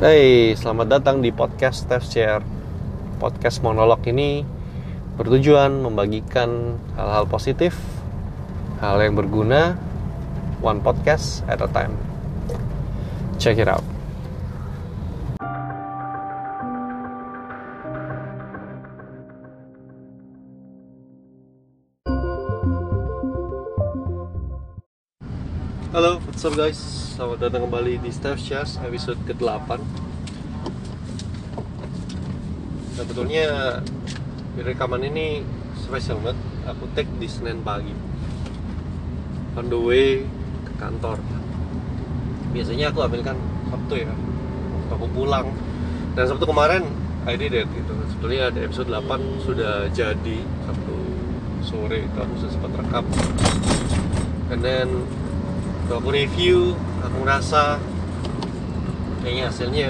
Hey, selamat datang di podcast Steph Share. Podcast monolog ini bertujuan membagikan hal-hal positif, hal yang berguna, one podcast at a time. Check it out. Halo, what's up guys? Selamat datang kembali di Steph Shares episode ke-8 Sebetulnya rekaman ini spesial banget. Aku take di Senin pagi. On the way ke kantor. Biasanya aku ambilkan Sabtu ya. Aku pulang. Dan Sabtu kemarin I did it gitu. Sebetulnya ada episode 8 sudah jadi Sabtu sore. Itu aku sudah sempat rekam. And then aku review aku ngerasa kayaknya hasilnya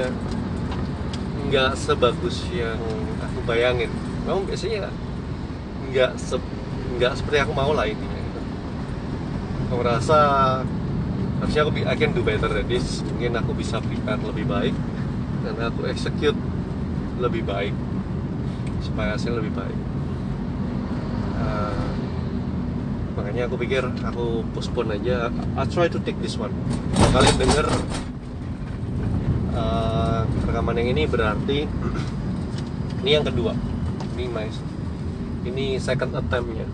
nggak sebagus yang aku bayangin. Memang biasanya nggak se nggak seperti aku mau lah intinya gitu. aku ngerasa harusnya aku I can do better than this. Mungkin aku bisa prepare lebih baik dan aku execute lebih baik supaya hasil lebih baik Uh, makanya aku pikir aku postpone aja. I try to take this one. Kalian denger uh, rekaman yang ini berarti ini yang kedua. Ini my ini second attemptnya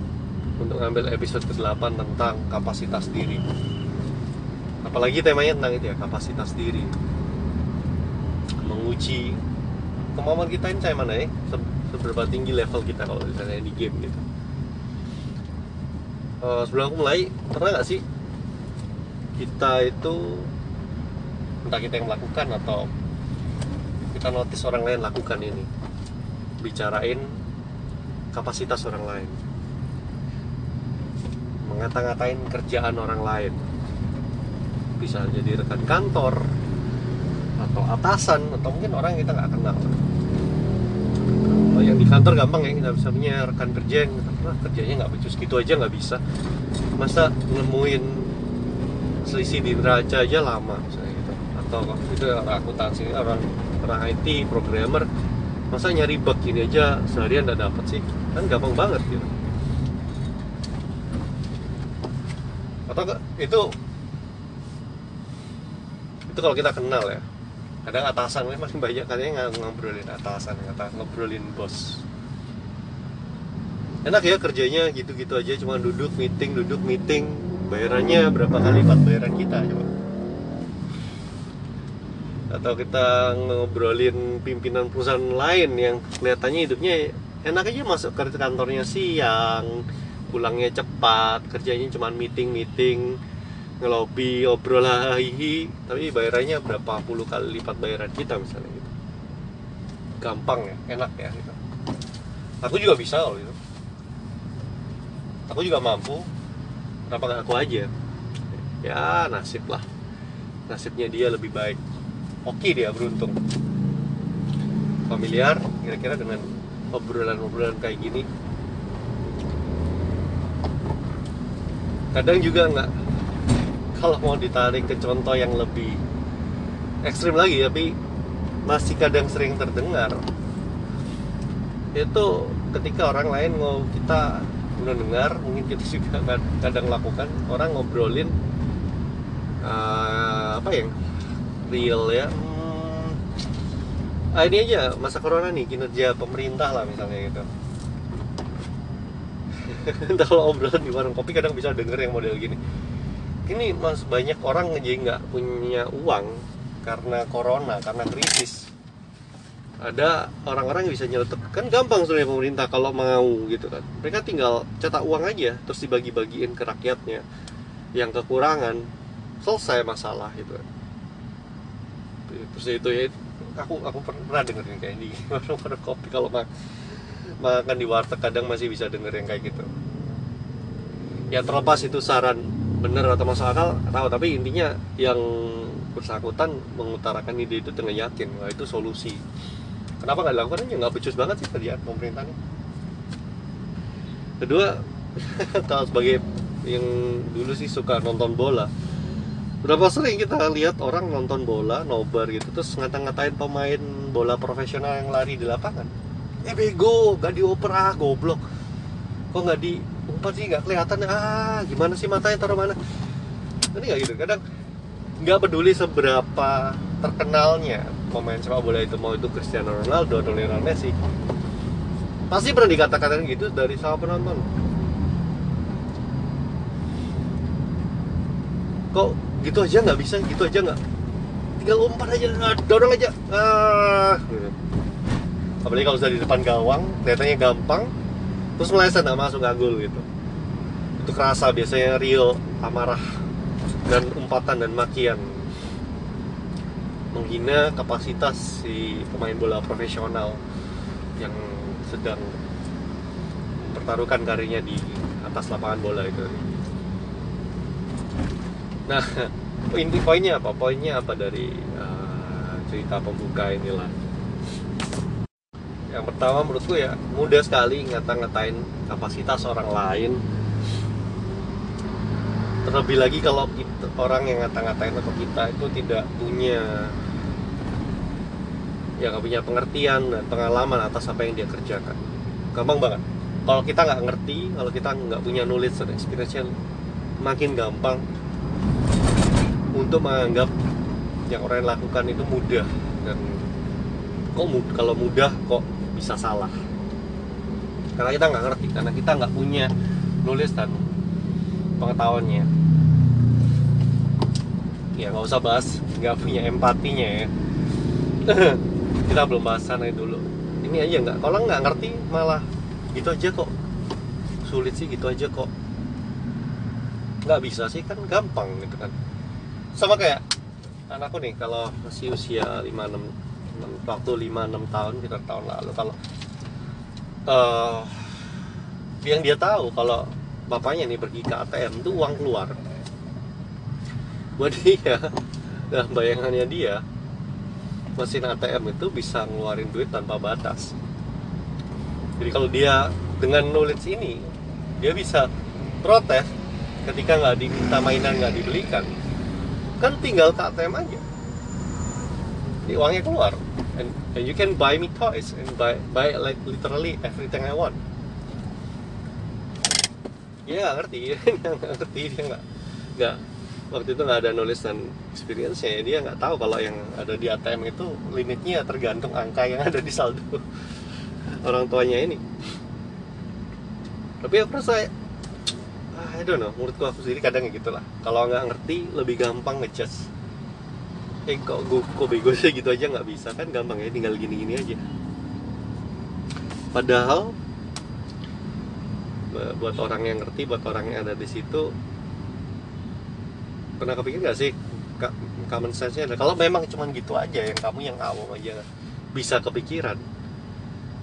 untuk ngambil episode ke-8 tentang kapasitas diri. Apalagi temanya tentang itu ya kapasitas diri. Menguji kemampuan kita ini kayak mana ya? Se- seberapa tinggi level kita kalau misalnya di game gitu Eh, sebelum aku mulai pernah nggak sih kita itu entah kita yang melakukan atau kita notice orang lain lakukan ini? Bicarain kapasitas orang lain. Mengata-ngatain kerjaan orang lain. Bisa jadi rekan kantor atau atasan atau mungkin orang yang kita nggak kenal kalau yang di kantor gampang ya kita bisa punya rekan kerja yang "Wah, kerjanya nggak becus gitu aja nggak bisa. Masa nemuin selisih di neraca aja lama misalnya gitu. Atau itu orang akuntansi orang orang IT programmer masa nyari bug ini aja seharian nggak dapet sih? Kan gampang banget gitu. Atau itu itu kalau kita kenal ya kadang atasan kan masih banyak katanya nggak ngobrolin atasan kata ngobrolin bos. Enak ya kerjanya gitu-gitu aja cuma duduk meeting duduk meeting. Bayarannya berapa kali lipat bayaran kita coba. Atau kita ngobrolin pimpinan perusahaan lain yang kelihatannya hidupnya enak aja masuk ke kantornya siang pulangnya cepat kerjanya cuma meeting meeting ngelobi obrol tapi bayarannya berapa puluh kali lipat bayaran kita misalnya gitu. Gampang ya enak ya gitu. Aku juga bisa loh gitu. Aku juga mampu. Kenapa nggak aku aja? Ya nasib lah. Nasibnya dia lebih baik. Oke dia beruntung. Familiar kira-kira dengan obrolan-obrolan kayak gini. Kadang juga nggak kalau mau ditarik ke contoh yang lebih ekstrim lagi tapi masih kadang sering terdengar itu ketika orang lain mau kita mendengar mungkin kita juga kad- kadang lakukan orang ngobrolin eh, apa yang real ya Hmm, ah, ini aja masa corona nih kinerja pemerintah lah misalnya gitu. Kalau obrolan di warung kopi kadang bisa denger yang model gini ini mas banyak orang jadi nggak punya uang karena corona karena krisis. Ada orang-orang yang bisa nyeletuk kan gampang sebenarnya pemerintah kalau mau gitu kan. Mereka tinggal cetak uang aja terus dibagi-bagiin ke rakyatnya. Yang kekurangan selesai masalah gitu kan. Terus itu ya aku aku pernah denger yang kayak di warung kopi kalau mak makan di warteg kadang masih bisa denger yang kayak gitu. Ya terlepas itu saran bener atau masuk akal tahu. Tapi intinya yang bersangkutan mengutarakan ide itu dengan yakin wah itu solusi. Kenapa nggak dilakukan aja? Nggak becus banget sih kerjaan pemerintah ini kedua kalau sebagai yang dulu sih suka nonton bola. Berapa sering kita lihat orang nonton bola nobar gitu terus ngata-ngatain pemain bola profesional yang lari di lapangan? Eh bego gak dioper ah goblok. Kok nggak diumpat sih nggak kelihatan. Ah gimana sih matanya taruh mana? Ini nggak gitu. Kadang nggak peduli seberapa terkenalnya pemain sepak bola itu mau itu Cristiano Ronaldo atau Lionel Messi. Pasti pernah dikatakan gitu dari sama penonton. Kok gitu aja nggak bisa? Gitu aja nggak? Tinggal umpan aja ah, dorong aja. Ah gitu. apalagi kalau sudah di depan gawang kelihatannya gampang terus meleset nggak masuk nggak gol gitu itu kerasa biasanya real amarah dan umpatan dan makian menghina kapasitas si pemain bola profesional yang sedang mempertaruhkan karirnya di atas lapangan bola itu. Nah, inti poinnya apa? Poinnya apa dari uh, cerita pembuka inilah? Yang pertama menurutku ya mudah sekali ngata-ngatain kapasitas orang lain. Terlebih lagi kalau kita, orang yang ngata-ngatain atau kita itu tidak punya ya nggak punya pengertian dan pengalaman atas apa yang dia kerjakan. Gampang banget. Kalau kita nggak ngerti kalau kita nggak punya knowledge dan experience makin gampang untuk menganggap yang orang lakukan itu mudah. Dan kok mudah, kalau mudah kok bisa salah. Karena kita nggak ngerti karena kita nggak punya knowledge dan pengetahuannya. Ya nggak usah bahas nggak punya empatinya ya. Kita belum bahas sana dulu. Ini aja nggak kalau nggak ngerti malah gitu aja kok. Sulit sih gitu aja kok. Nggak bisa sih kan gampang gitu kan. Sama kayak anakku nih kalau masih usia 5 6 waktu 5 6 tahun kita tahun lalu. Kalau uh, yang dia tahu kalau bapaknya nih pergi ke ATM itu uang keluar. Buat dia dalam bayangannya dia mesin ATM itu bisa ngeluarin duit tanpa batas. Jadi kalau dia dengan knowledge ini dia bisa protes ketika nggak diminta mainan nggak dibelikan. Kan tinggal ke ATM aja uangnya keluar. And, and you can buy me toys and buy buy like literally everything I want. Ya ngerti. Dia nggak ngerti dia nggak nggak waktu itu nggak ada knowledge dan experience nya dia nggak tahu kalau yang ada di ATM itu limitnya tergantung angka yang ada di saldo orang tuanya ini. Tapi aku rasa ah, I don't know. Menurutku aku sendiri kadang gitu lah kalau nggak ngerti lebih gampang ngejudge eh kok gue kok bego sih? Gitu aja nggak bisa. Kan gampang ya tinggal gini-gini aja. Padahal buat orang yang ngerti buat orang yang ada di situ pernah kepikir gak sih? Common sense nya kalau memang cuma gitu aja yang kamu yang awam aja bisa kepikiran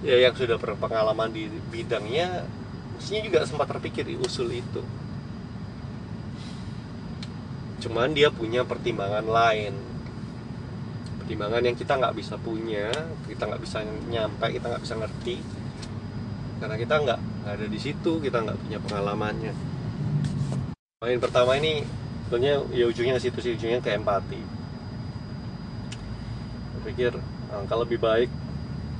ya yang sudah berpengalaman di bidangnya mestinya juga sempat terpikir di usul itu. Cuman dia punya pertimbangan lain pertimbangan yang kita nggak bisa punya kita nggak bisa nyampe kita nggak bisa ngerti. Karena kita nggak ada di situ kita nggak punya pengalamannya. Poin pertama ini sebetulnya ya ujungnya situ sih ujungnya ke empati. Saya pikir kalau lebih baik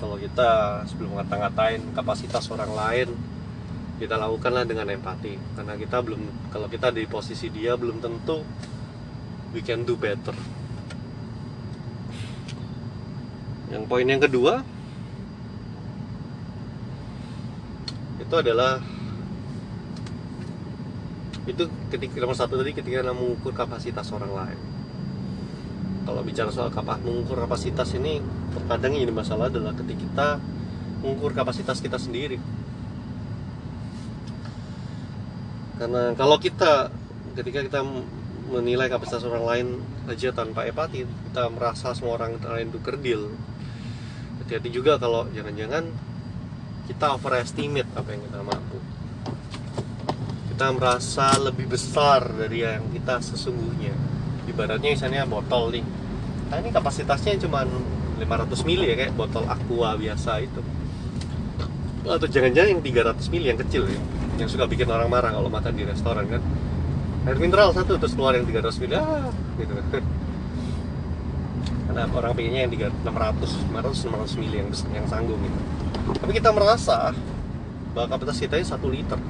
kalau kita sebelum ngata-ngatain kapasitas orang lain kita lakukanlah dengan empati. Karena kita belum kalau kita di posisi dia belum tentu we can do better yang poin yang kedua itu adalah itu ketika nomor satu tadi ketika mengukur kapasitas orang lain. Kalau bicara soal kapal mengukur kapasitas ini terkadang ini masalah adalah ketika kita mengukur kapasitas kita sendiri. Karena kalau kita ketika kita menilai kapasitas orang lain aja tanpa empati kita merasa semua orang lain itu kerdil hati-hati juga kalau jangan-jangan kita overestimate apa yang kita mampu. Kita merasa lebih besar dari yang kita sesungguhnya. Ibaratnya misalnya botol nih. Nah ini kapasitasnya cuma 500 ml ya kayak botol aqua biasa itu. Atau jangan-jangan yang 300 ml yang kecil ya yang suka bikin orang marah kalau makan di restoran kan. Air mineral satu terus keluar yang 300 ml ah gitu karena orang pengennya yang 3, 600 500 600 mili yang, yang sanggup gitu. Tapi kita merasa bahwa kapasitas kita ini satu liter.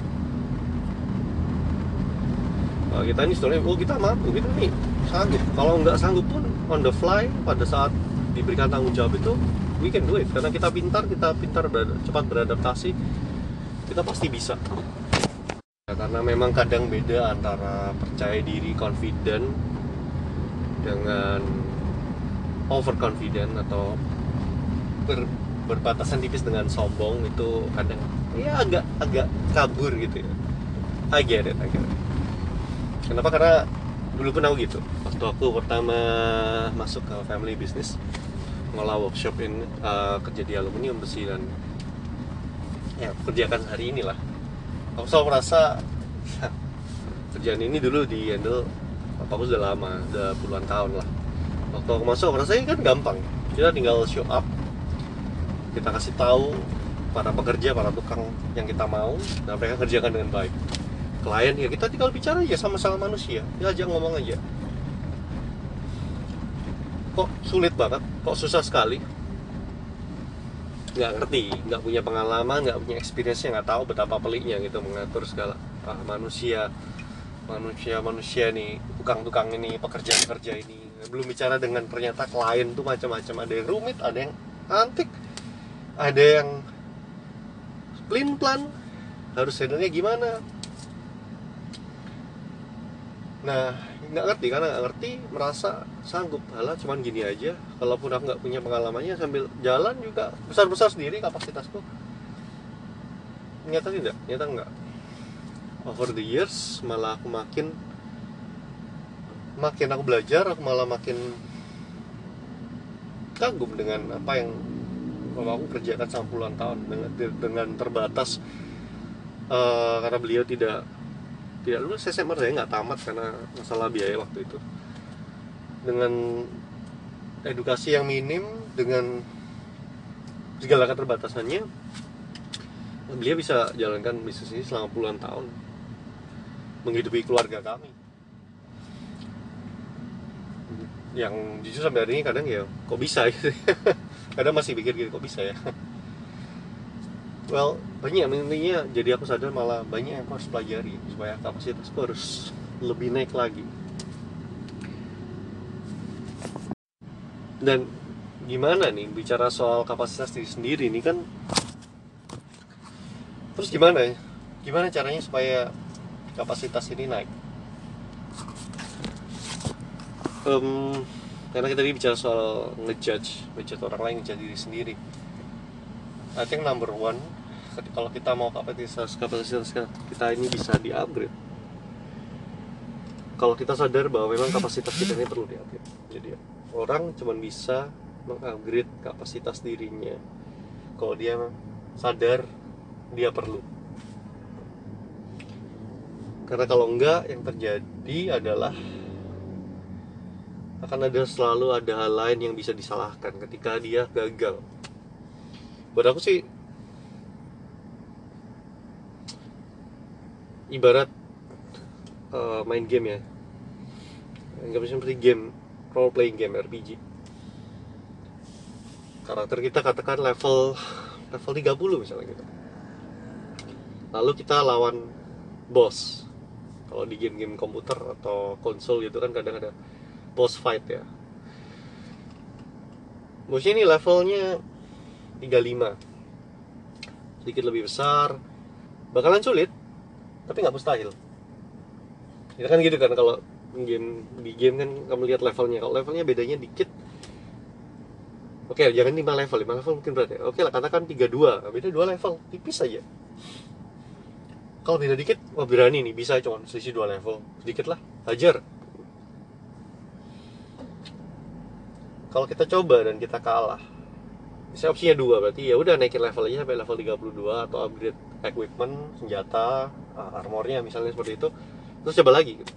Bahwa kita ini sebenarnya oh kita mampu kita nih sanggup. Kalau nggak sanggup pun on the fly pada saat diberikan tanggung jawab itu we can do it. Karena kita pintar kita pintar berada, cepat beradaptasi kita pasti bisa. Ya, karena memang kadang beda antara percaya diri confident dengan overconfident atau ber, berbatasan tipis dengan sombong itu kadang ya agak agak kabur gitu ya I get it, I get it. Kenapa? Karena dulu pun aku gitu. Waktu aku pertama masuk ke family business, ngolah workshop in uh, kerja di aluminium besi dan ya kerjakan hari inilah. Aku selalu merasa kerjaan ini dulu di handle aku sudah lama, sudah puluhan tahun lah. Waktu aku masuk, aku rasa ini kan gampang. Kita tinggal show up, kita kasih tahu para pekerja, para tukang yang kita mau, dan mereka kerjakan dengan baik. Klien ya kita tinggal bicara aja sama-sama manusia. Ya aja ngomong aja. Kok sulit banget? Kok susah sekali? Nggak ngerti. Nggak punya pengalaman nggak punya experience nggak tahu betapa peliknya gitu mengatur segala ah, manusia. Manusia manusia nih tukang-tukang ini pekerja-pekerja ini belum bicara dengan ternyata klien tuh macam-macam. Ada yang rumit ada yang antik ada yang plan plan. Harus handle gimana? Nah nggak ngerti karena nggak ngerti merasa sanggup. Halah cuman gini aja. Kalaupun aku nggak punya pengalamannya sambil jalan juga besar besar sendiri kapasitasku. Nyata tidak nyata nggak. Over the years malah aku makin makin aku belajar aku malah makin kagum dengan apa yang mama aku kerjakan selama puluhan tahun dengan dengan terbatas. Uh, karena beliau tidak tidak lulus SMA saya nggak tamat karena masalah biaya waktu itu. Dengan edukasi yang minim dengan segala keterbatasannya beliau bisa jalankan bisnis ini selama puluhan tahun menghidupi keluarga kami yang jujur sampai hari ini kadang ya kok bisa gitu. Kadang masih pikir gitu kok bisa ya? Well banyak intinya jadi aku sadar malah banyak yang harus pelajari supaya kapasitasku harus lebih naik lagi. Dan gimana nih bicara soal kapasitas diri sendiri ini kan terus gimana ya? Gimana caranya supaya kapasitas ini naik um, karena kita tadi bicara soal ngejudge ngejudge orang lain ngejudge diri sendiri. I think number one kalau kita mau kapasitas kapasitas kita ini bisa di upgrade kalau kita sadar bahwa memang kapasitas kita ini perlu di upgrade jadi orang cuma bisa mengupgrade kapasitas dirinya kalau dia sadar dia perlu. Karena kalau enggak yang terjadi adalah akan ada selalu ada hal lain yang bisa disalahkan ketika dia gagal. Buat aku sih ibarat uh, main game ya. Nggak bisa seperti game role playing game RPG karakter kita katakan level level 30 misalnya gitu. Lalu kita lawan boss. Kalau di game-game komputer atau konsol gitu kan kadang ada boss fight ya. Musuhnya ini levelnya 35 sedikit lebih besar. Bakalan sulit tapi nggak mustahil. Ya kan gitu kan kalau game di game kan kamu lihat levelnya. Kalau levelnya bedanya dikit oke okay, jangan 5 level. 5 level mungkin berat ya. Oke okay lah katakan 32 beda 2 level tipis aja. Kalau beda dikit wah berani nih bisa cuma selisih 2 level. Sedikit lah hajar kalau kita coba dan kita kalah saya opsinya dua berarti ya udah naikin level aja sampai level 32 atau upgrade equipment senjata uh, armornya misalnya seperti itu terus coba lagi gitu.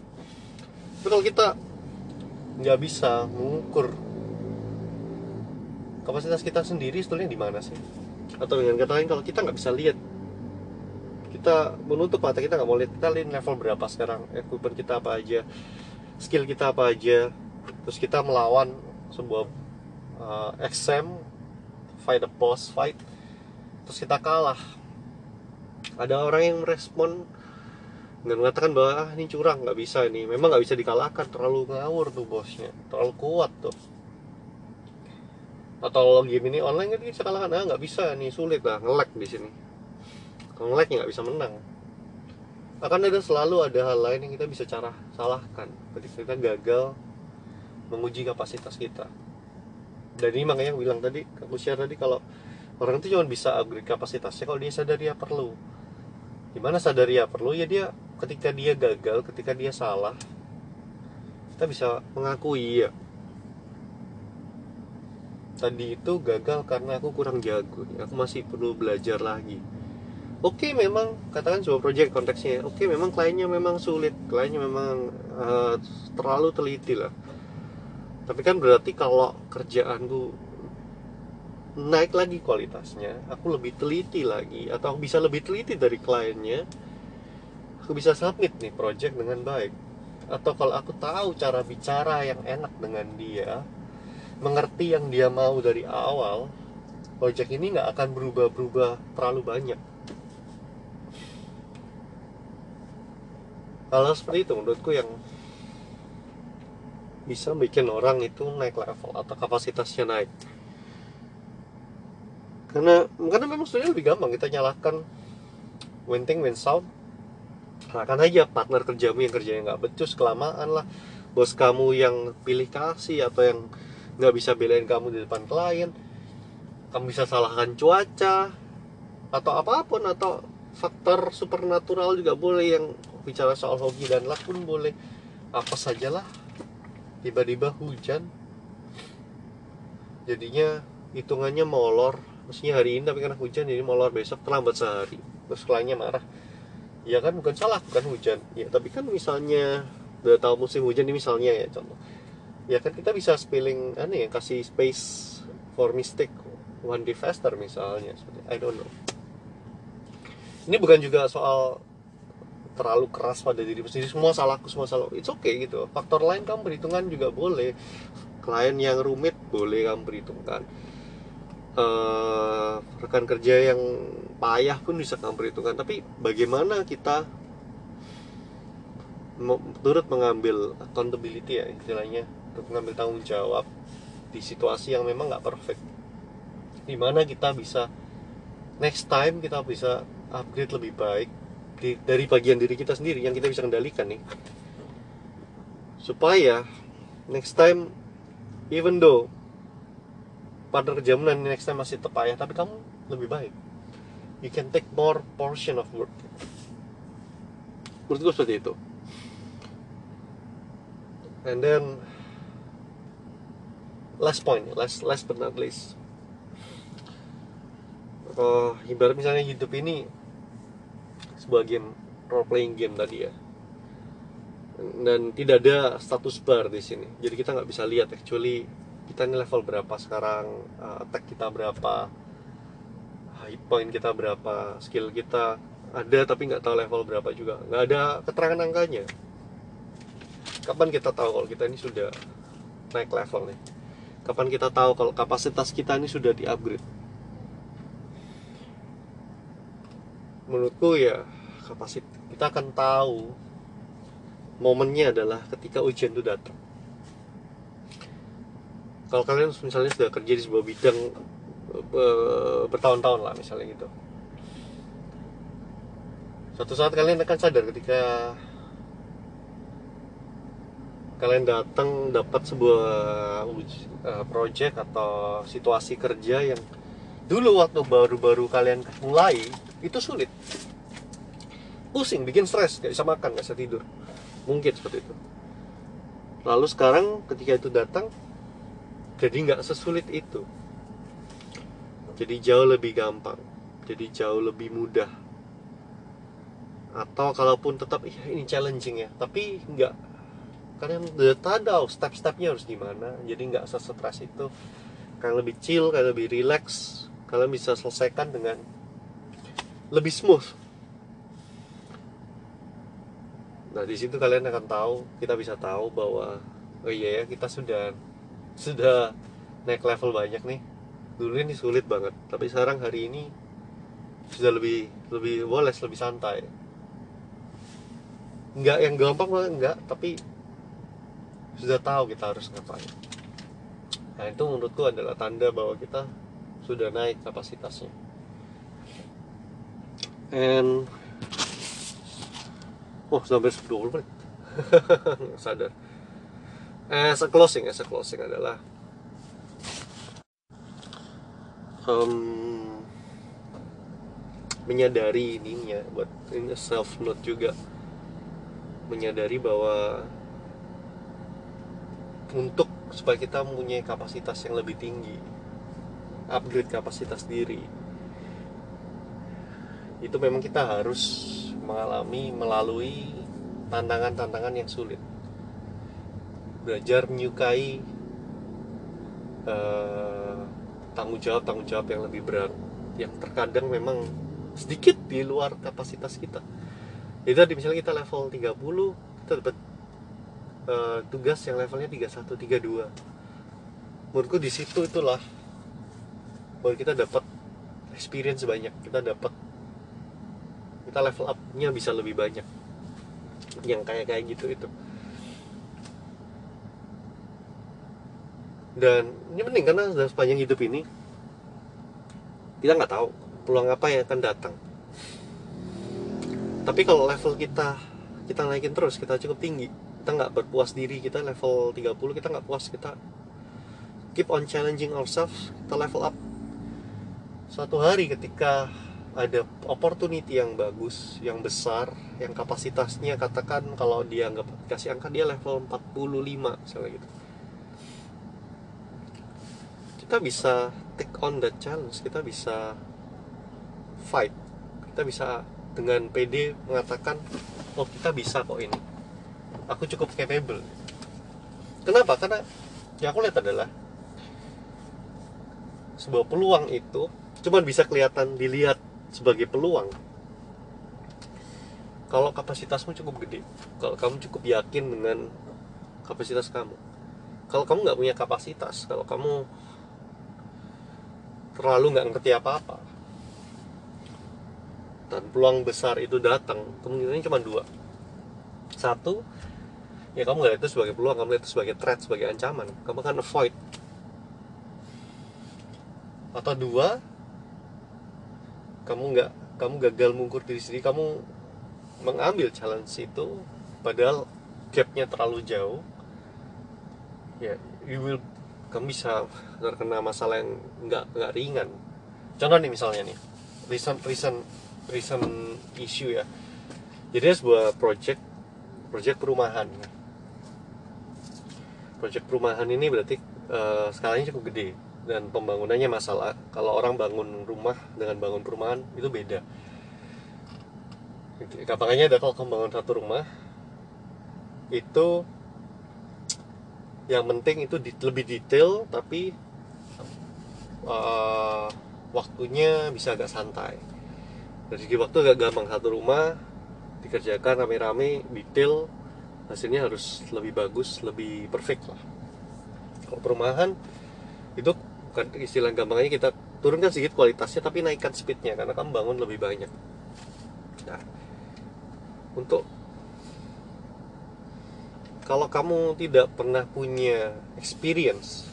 tapi kalau kita nggak bisa mengukur kapasitas kita sendiri sebetulnya di mana sih atau dengan kata lain kalau kita nggak bisa lihat kita menutup mata kita nggak mau lihat kita lihat level berapa sekarang equipment kita apa aja skill kita apa aja terus kita melawan sebuah uh, exam fight a boss fight terus kita kalah. Ada orang yang merespon dan mengatakan bahwa ah, ini curang nggak bisa ini. Memang nggak bisa dikalahkan terlalu ngawur tuh bosnya terlalu kuat tuh. Atau game ini online kan bisa kalahkan ah nggak bisa nih sulit lah ngelek di sini. Kalau ngelek nggak bisa menang. Akan ada selalu ada hal lain yang kita bisa cara salahkan. Ketika kita gagal menguji kapasitas kita. Dan ini makanya aku bilang tadi aku share tadi kalau orang itu cuma bisa upgrade kapasitasnya kalau dia sadar dia perlu. Gimana sadar ya perlu? Ya dia ketika dia gagal ketika dia salah kita bisa mengakui ya. Tadi itu gagal karena aku kurang jago aku masih perlu belajar lagi. Oke memang katakan sebuah project konteksnya oke memang kliennya memang sulit. Kliennya memang uh, terlalu teliti lah tapi kan berarti kalau kerjaanku naik lagi kualitasnya aku lebih teliti lagi atau bisa lebih teliti dari kliennya aku bisa submit nih project dengan baik. Atau kalau aku tahu cara bicara yang enak dengan dia mengerti yang dia mau dari awal project ini nggak akan berubah-berubah terlalu banyak. Hal seperti itu menurutku yang bisa bikin orang itu naik level atau kapasitasnya naik. Karena karena memang sebenarnya lebih gampang kita nyalahkan wenting when sound kan aja partner kerjamu yang kerjanya nggak becus kelamaan lah. Bos kamu yang pilih kasih atau yang nggak bisa belain kamu di depan klien kamu bisa salahkan cuaca atau apa pun atau faktor supernatural juga boleh yang bicara soal hoki dan luck pun boleh. Apa sajalah tiba-tiba hujan. Jadinya hitungannya molor. Mestinya hari ini tapi karena hujan jadi molor. Besok terlambat sehari. Terus kliennya marah. Ya kan bukan salah bukan hujan. Ya tapi kan misalnya udah tahu musim hujan ini misalnya ya contoh. Ya kan kita bisa spilling aneh ya kasih space for mistake. One day faster misalnya. I don't know. Ini bukan juga soal terlalu keras pada diri sendiri. Semua salahku semua salah it's okay gitu. Faktor lain kamu perhitungan juga boleh. Klien yang rumit boleh kamu perhitungkan. Uh, rekan kerja yang payah pun bisa kamu perhitungkan. Tapi bagaimana kita turut mengambil accountability ya istilahnya. Untuk mengambil tanggung jawab di situasi yang memang nggak perfect. Di mana kita bisa next time kita bisa upgrade lebih baik di, dari bagian diri kita sendiri yang kita bisa kendalikan nih. Supaya next time even though partner kerjamu dan next time masih terpayah tapi kamu lebih baik. You can take more portion of work. Menurut gue seperti itu. And then last point last last but not least. Uh, ibarat misalnya hidup ini sebuah game role playing game tadi ya. Dan tidak ada status bar di sini. Jadi kita nggak bisa lihat actually kita ini level berapa sekarang uh, attack kita berapa high point kita berapa skill kita ada tapi nggak tahu level berapa juga. Nggak ada keterangan angkanya. Kapan kita tahu kalau kita ini sudah naik level nih? Kapan kita tahu kalau kapasitas kita ini sudah di upgrade menurutku ya kapasitas kita akan tahu momennya adalah ketika ujian itu datang. Kalau kalian misalnya sudah kerja di sebuah bidang bertahun-tahun lah misalnya gitu. Suatu saat kalian akan sadar ketika kalian datang dapat sebuah uh, project atau situasi kerja yang dulu waktu baru-baru kalian mulai itu sulit. Pusing bikin stres gak bisa makan gak bisa tidur. Mungkin seperti itu. Lalu sekarang ketika itu datang jadi nggak sesulit itu. Jadi jauh lebih gampang. Jadi jauh lebih mudah. Atau kalaupun tetap iya ini challenging ya. Tapi nggak. Kalian udah tahu step-stepnya harus gimana. Jadi nggak sesetres itu. Kalian lebih chill kalian lebih relax. Kalian bisa selesaikan dengan lebih smooth. Nah di situ kalian akan tahu kita bisa tahu bahwa oh iya ya kita sudah sudah naik level banyak nih. Dulu ini sulit banget tapi sekarang hari ini sudah lebih lebih woles lebih santai. Nggak yang gampang banget nggak tapi sudah tahu kita harus ngapain. Nah itu menurutku adalah tanda bahwa kita sudah naik kapasitasnya and oh sampai 20 menit. Sadar. As a closing as a closing adalah um, menyadari ininya buat ini self note juga. Menyadari bahwa untuk supaya kita mempunyai kapasitas yang lebih tinggi upgrade kapasitas diri itu memang kita harus mengalami melalui tantangan-tantangan yang sulit. Belajar menyukai uh, tanggung jawab tanggung jawab yang lebih berat yang terkadang memang sedikit di luar kapasitas kita. Itu misalnya kita level 30 kita dapat uh, tugas yang levelnya 31 32 menurutku di situ itulah bahwa kita dapat experience banyak kita dapat kita level up-nya bisa lebih banyak. Yang kayak kayak gitu itu. Dan ini penting karena dalam sepanjang hidup ini kita nggak tahu peluang apa yang akan datang. Tapi kalau level kita kita naikin terus kita cukup tinggi kita nggak berpuas diri kita level 30 kita nggak puas kita keep on challenging ourselves kita level up. Suatu hari ketika ada opportunity yang bagus, yang besar, yang kapasitasnya katakan kalau dia nggak kasih angka dia level 45 misalnya gitu. Kita bisa take on that challenge, kita bisa fight, kita bisa dengan PD mengatakan oh kita bisa kok ini, aku cukup capable. Kenapa? Karena yang aku lihat adalah sebuah peluang itu cuman bisa kelihatan dilihat sebagai peluang. Kalau kapasitasmu cukup gede kalau kamu cukup yakin dengan kapasitas kamu. Kalau kamu nggak punya kapasitas kalau kamu terlalu nggak ngerti apa-apa dan peluang besar itu datang kemungkinannya cuma dua. Satu ya kamu nggak itu sebagai peluang kamu lihat itu sebagai threat sebagai ancaman. Kamu akan avoid. Atau dua kamu nggak kamu gagal mengukur diri sendiri kamu mengambil challenge itu padahal gapnya terlalu jauh. Ya you will kamu bisa terkena masalah yang nggak nggak ringan. Contoh nih misalnya nih recent recent recent issue ya. Jadi sebuah project project perumahan. Project perumahan ini berarti uh, skalanya cukup gede dan pembangunannya masalah. Kalau orang bangun rumah dengan bangun perumahan itu beda. Gampangnya ada kalau kamu satu rumah itu yang penting itu di, lebih detail tapi uh, waktunya bisa agak santai. Dari segi waktu agak gampang. Satu rumah dikerjakan rame-rame detail hasilnya harus lebih bagus lebih perfect lah. Kalau perumahan itu istilah gampangnya kita turunkan sedikit kualitasnya tapi naikkan speednya karena kamu bangun lebih banyak. Nah untuk kalau kamu tidak pernah punya experience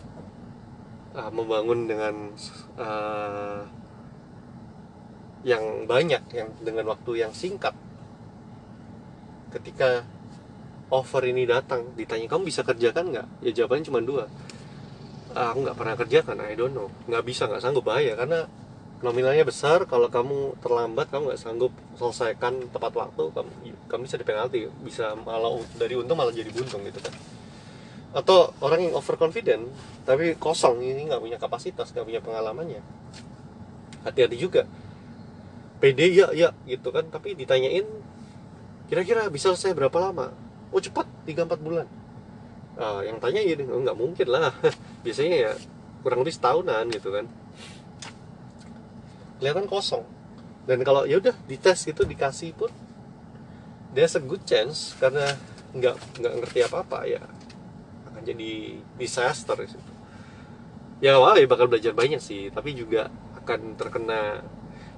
uh, membangun dengan uh, yang banyak yang dengan waktu yang singkat ketika offer ini datang ditanya kamu bisa kerjakan nggak? Ya jawabannya cuma dua aku nggak pernah kerja kan I don't know. Nggak bisa nggak sanggup. Bahaya karena nominalnya besar. Kalau kamu terlambat kamu nggak sanggup selesaikan tepat waktu kamu kamu bisa di penalti bisa malah dari untung malah jadi buntung gitu kan. Atau orang yang overconfident tapi kosong ini nggak punya kapasitas nggak punya pengalamannya. Hati-hati juga. PD ya ya gitu kan. Tapi ditanyain kira-kira bisa selesai berapa lama? Oh cepat 3-4 bulan uh, yang tanya ya oh, nggak mungkin lah. Biasanya ya kurang lebih setahunan gitu kan. Kelihatan kosong. Dan kalau ya udah dites gitu dikasih pun there's a good chance karena nggak nggak ngerti apa apa ya akan jadi disaster di situ. Ya wah ya bakal belajar banyak sih. Tapi juga akan terkena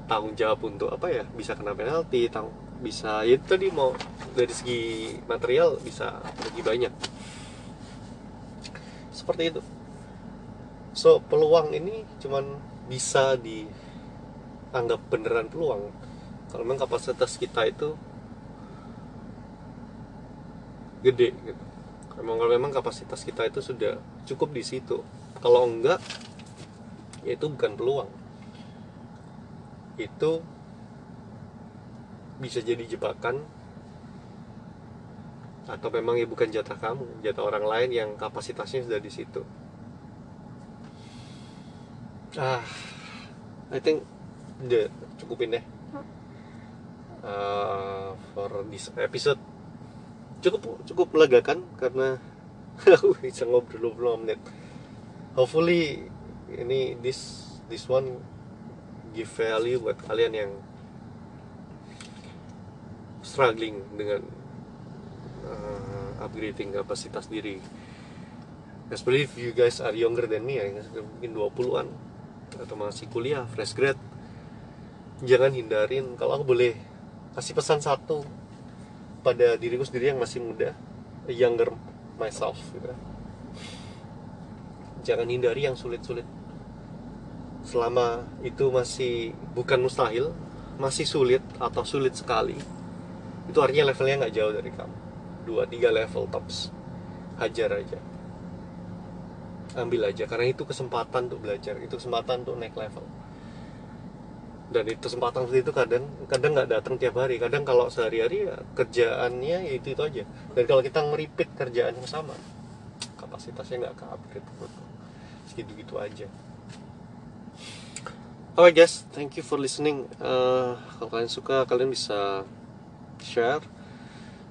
tanggung jawab untuk apa ya bisa kena penalti tang bisa ya itu tadi mau dari segi material bisa lebih banyak seperti itu. So peluang ini cuman bisa dianggap beneran peluang. Kalau memang kapasitas kita itu gede gitu. Memang kalau memang kapasitas kita itu sudah cukup di situ. Kalau enggak ya itu bukan peluang. Itu bisa jadi jebakan atau memang ya bukan jatah kamu jatah orang lain yang kapasitasnya sudah di situ? Ah I think udah cukupin deh. Uh, for this episode. Cukup cukup melegakan karena aku bisa ngobrol 20 menit. Hopefully ini this this one give value buat kalian yang struggling dengan uh, upgrading kapasitas diri. Especially if you guys are younger than me ya mungkin 20-an atau masih kuliah fresh grad. Jangan hindarin. Kalau aku boleh kasih pesan satu pada diriku sendiri yang masih muda younger myself gitu. jangan hindari yang sulit-sulit. Selama itu masih bukan mustahil masih sulit atau sulit sekali itu artinya levelnya nggak jauh dari kamu dua tiga level tops. Hajar aja. Ambil aja karena itu kesempatan untuk belajar itu kesempatan untuk naik level. Dan itu kesempatan seperti itu kadang kadang nggak datang tiap hari. Kadang kalau sehari-hari ya kerjaannya ya itu itu aja. Dan kalau kita ngeripit kerjaan yang sama kapasitasnya nggak ke upgrade segitu gitu aja. Alright guys, thank you for listening. Uh, kalau kalian suka, kalian bisa share.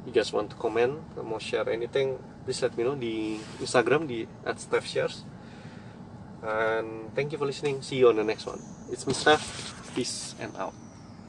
You guys want to comment, mau share anything, please let me know di Instagram di @steph_shares. And thank you for listening. See you on the next one. It's me Steph. Peace and out.